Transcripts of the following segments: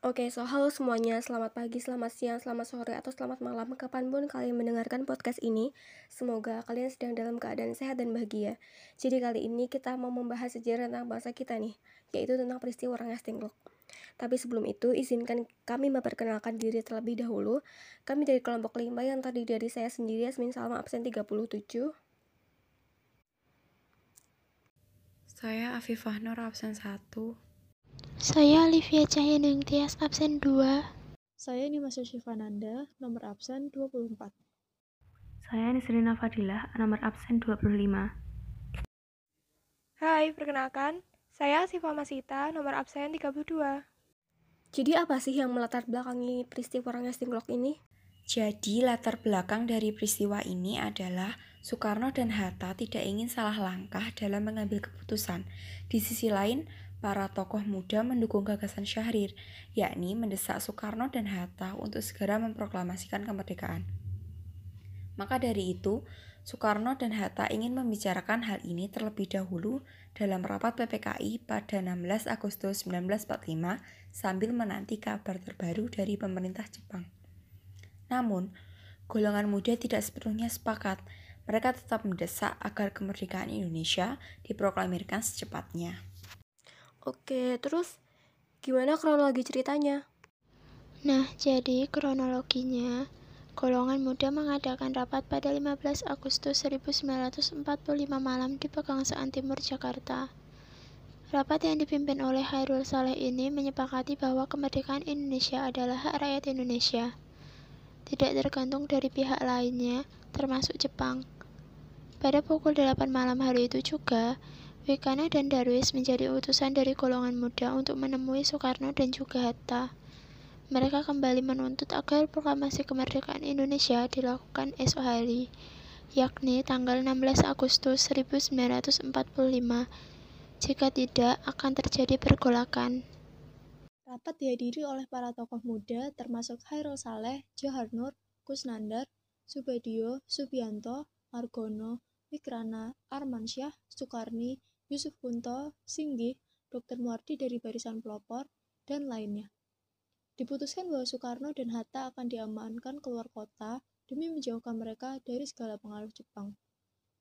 Oke, so halo semuanya, selamat pagi, selamat siang, selamat sore, atau selamat malam kapan pun kalian mendengarkan podcast ini. Semoga kalian sedang dalam keadaan sehat dan bahagia. Jadi kali ini kita mau membahas sejarah tentang bangsa kita nih, yaitu tentang peristiwa Rengas Dengklok. Tapi sebelum itu, izinkan kami memperkenalkan diri terlebih dahulu. Kami dari kelompok 5 yang terdiri dari saya sendiri, Yasmin Salma, absen 37. Saya Afifah Nur, absen 1. Saya Olivia Cahyaneng Tias, absen 2. Saya Nimasya Syifananda, nomor absen 24. Saya Nisrina Fadilah, nomor absen 25. Hai, perkenalkan, saya Siva Masita, nomor absen 32. Jadi apa sih yang melatar belakangi peristiwa Rengas Dengklok ini? Jadi latar belakang dari peristiwa ini adalah Soekarno dan Hatta tidak ingin salah langkah dalam mengambil keputusan. Di sisi lain, para tokoh muda mendukung gagasan Syahrir, yakni mendesak Soekarno dan Hatta untuk segera memproklamasikan kemerdekaan. Maka dari itu, Soekarno dan Hatta ingin membicarakan hal ini terlebih dahulu dalam rapat PPKI pada 16 Agustus 1945 sambil menanti kabar terbaru dari pemerintah Jepang. Namun, golongan muda tidak sepenuhnya sepakat. Mereka tetap mendesak agar kemerdekaan Indonesia diproklamirkan secepatnya. Oke, terus gimana kronologi ceritanya? Nah, jadi kronologinya, golongan muda mengadakan rapat pada 15 Agustus 1945 malam di Pegangsaan Timur, Jakarta. Rapat yang dipimpin oleh Hairul Saleh ini menyepakati bahwa kemerdekaan Indonesia adalah hak rakyat Indonesia, tidak tergantung dari pihak lainnya, termasuk Jepang. Pada pukul 8 malam hari itu juga, Wikana dan Darwis menjadi utusan dari golongan muda untuk menemui Soekarno dan juga Hatta. Mereka kembali menuntut agar proklamasi kemerdekaan Indonesia dilakukan esok hari, yakni tanggal 16 Agustus 1945. Jika tidak, akan terjadi pergolakan. Rapat dihadiri oleh para tokoh muda termasuk Hairul Saleh, Johar Nur, Kusnandar, Subadio, Subianto, Margono, Wikrana, Armansyah, Sukarni, Yusuf Kunto, Singgih, Dr. Muardi dari Barisan Pelopor, dan lainnya. Diputuskan bahwa Soekarno dan Hatta akan diamankan keluar kota demi menjauhkan mereka dari segala pengaruh Jepang.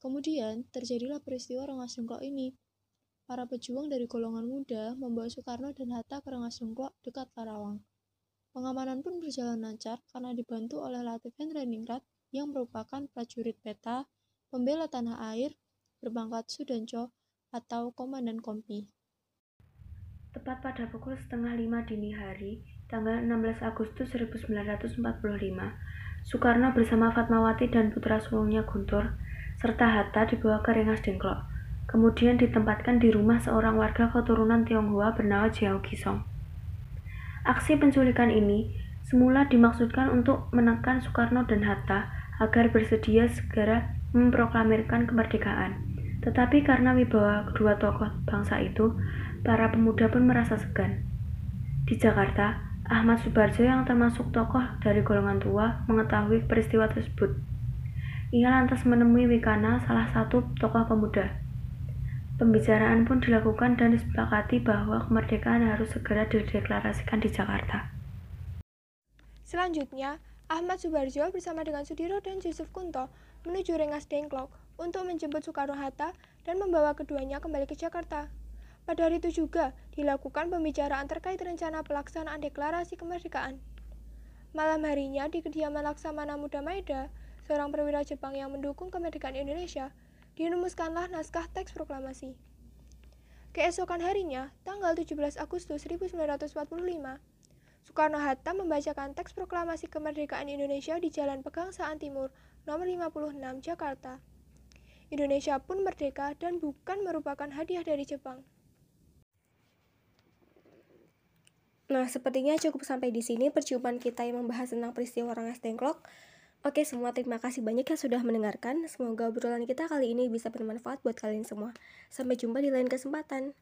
Kemudian, terjadilah peristiwa Rengas Dengklok ini. Para pejuang dari golongan muda membawa Soekarno dan Hatta ke Rengas Dengklok dekat Karawang. Pengamanan pun berjalan lancar karena dibantu oleh Latif Hendraningrat yang merupakan prajurit peta, pembela tanah air, berpangkat Sudanco, atau Komandan Kompi. Tepat pada pukul setengah lima dini hari, tanggal 16 Agustus 1945, Soekarno bersama Fatmawati dan putra sulungnya Guntur, serta Hatta dibawa ke Rengas Dengklok, kemudian ditempatkan di rumah seorang warga keturunan Tionghoa bernama Jiao Gisong. Aksi penculikan ini semula dimaksudkan untuk menekan Soekarno dan Hatta agar bersedia segera memproklamirkan kemerdekaan. Tetapi karena wibawa kedua tokoh bangsa itu, para pemuda pun merasa segan. Di Jakarta, Ahmad Subarjo yang termasuk tokoh dari golongan tua mengetahui peristiwa tersebut. Ia lantas menemui Wikana, salah satu tokoh pemuda. Pembicaraan pun dilakukan dan disepakati bahwa kemerdekaan harus segera dideklarasikan di Jakarta. Selanjutnya, Ahmad Subarjo bersama dengan Sudiro dan Yusuf Kunto menuju Rengas Dengklok untuk menjemput Soekarno-Hatta dan membawa keduanya kembali ke Jakarta. Pada hari itu juga dilakukan pembicaraan terkait rencana pelaksanaan deklarasi kemerdekaan. Malam harinya di kediaman Laksamana Muda Maeda, seorang perwira Jepang yang mendukung kemerdekaan Indonesia, dirumuskanlah naskah teks proklamasi. Keesokan harinya, tanggal 17 Agustus 1945, Soekarno-Hatta membacakan teks proklamasi kemerdekaan Indonesia di Jalan Pegangsaan Timur nomor 56 Jakarta. Indonesia pun merdeka dan bukan merupakan hadiah dari Jepang. Nah, sepertinya cukup sampai di sini perjumpaan kita yang membahas tentang peristiwa Rengas Dengklok. Oke semua, terima kasih banyak yang sudah mendengarkan. Semoga obrolan kita kali ini bisa bermanfaat buat kalian semua. Sampai jumpa di lain kesempatan.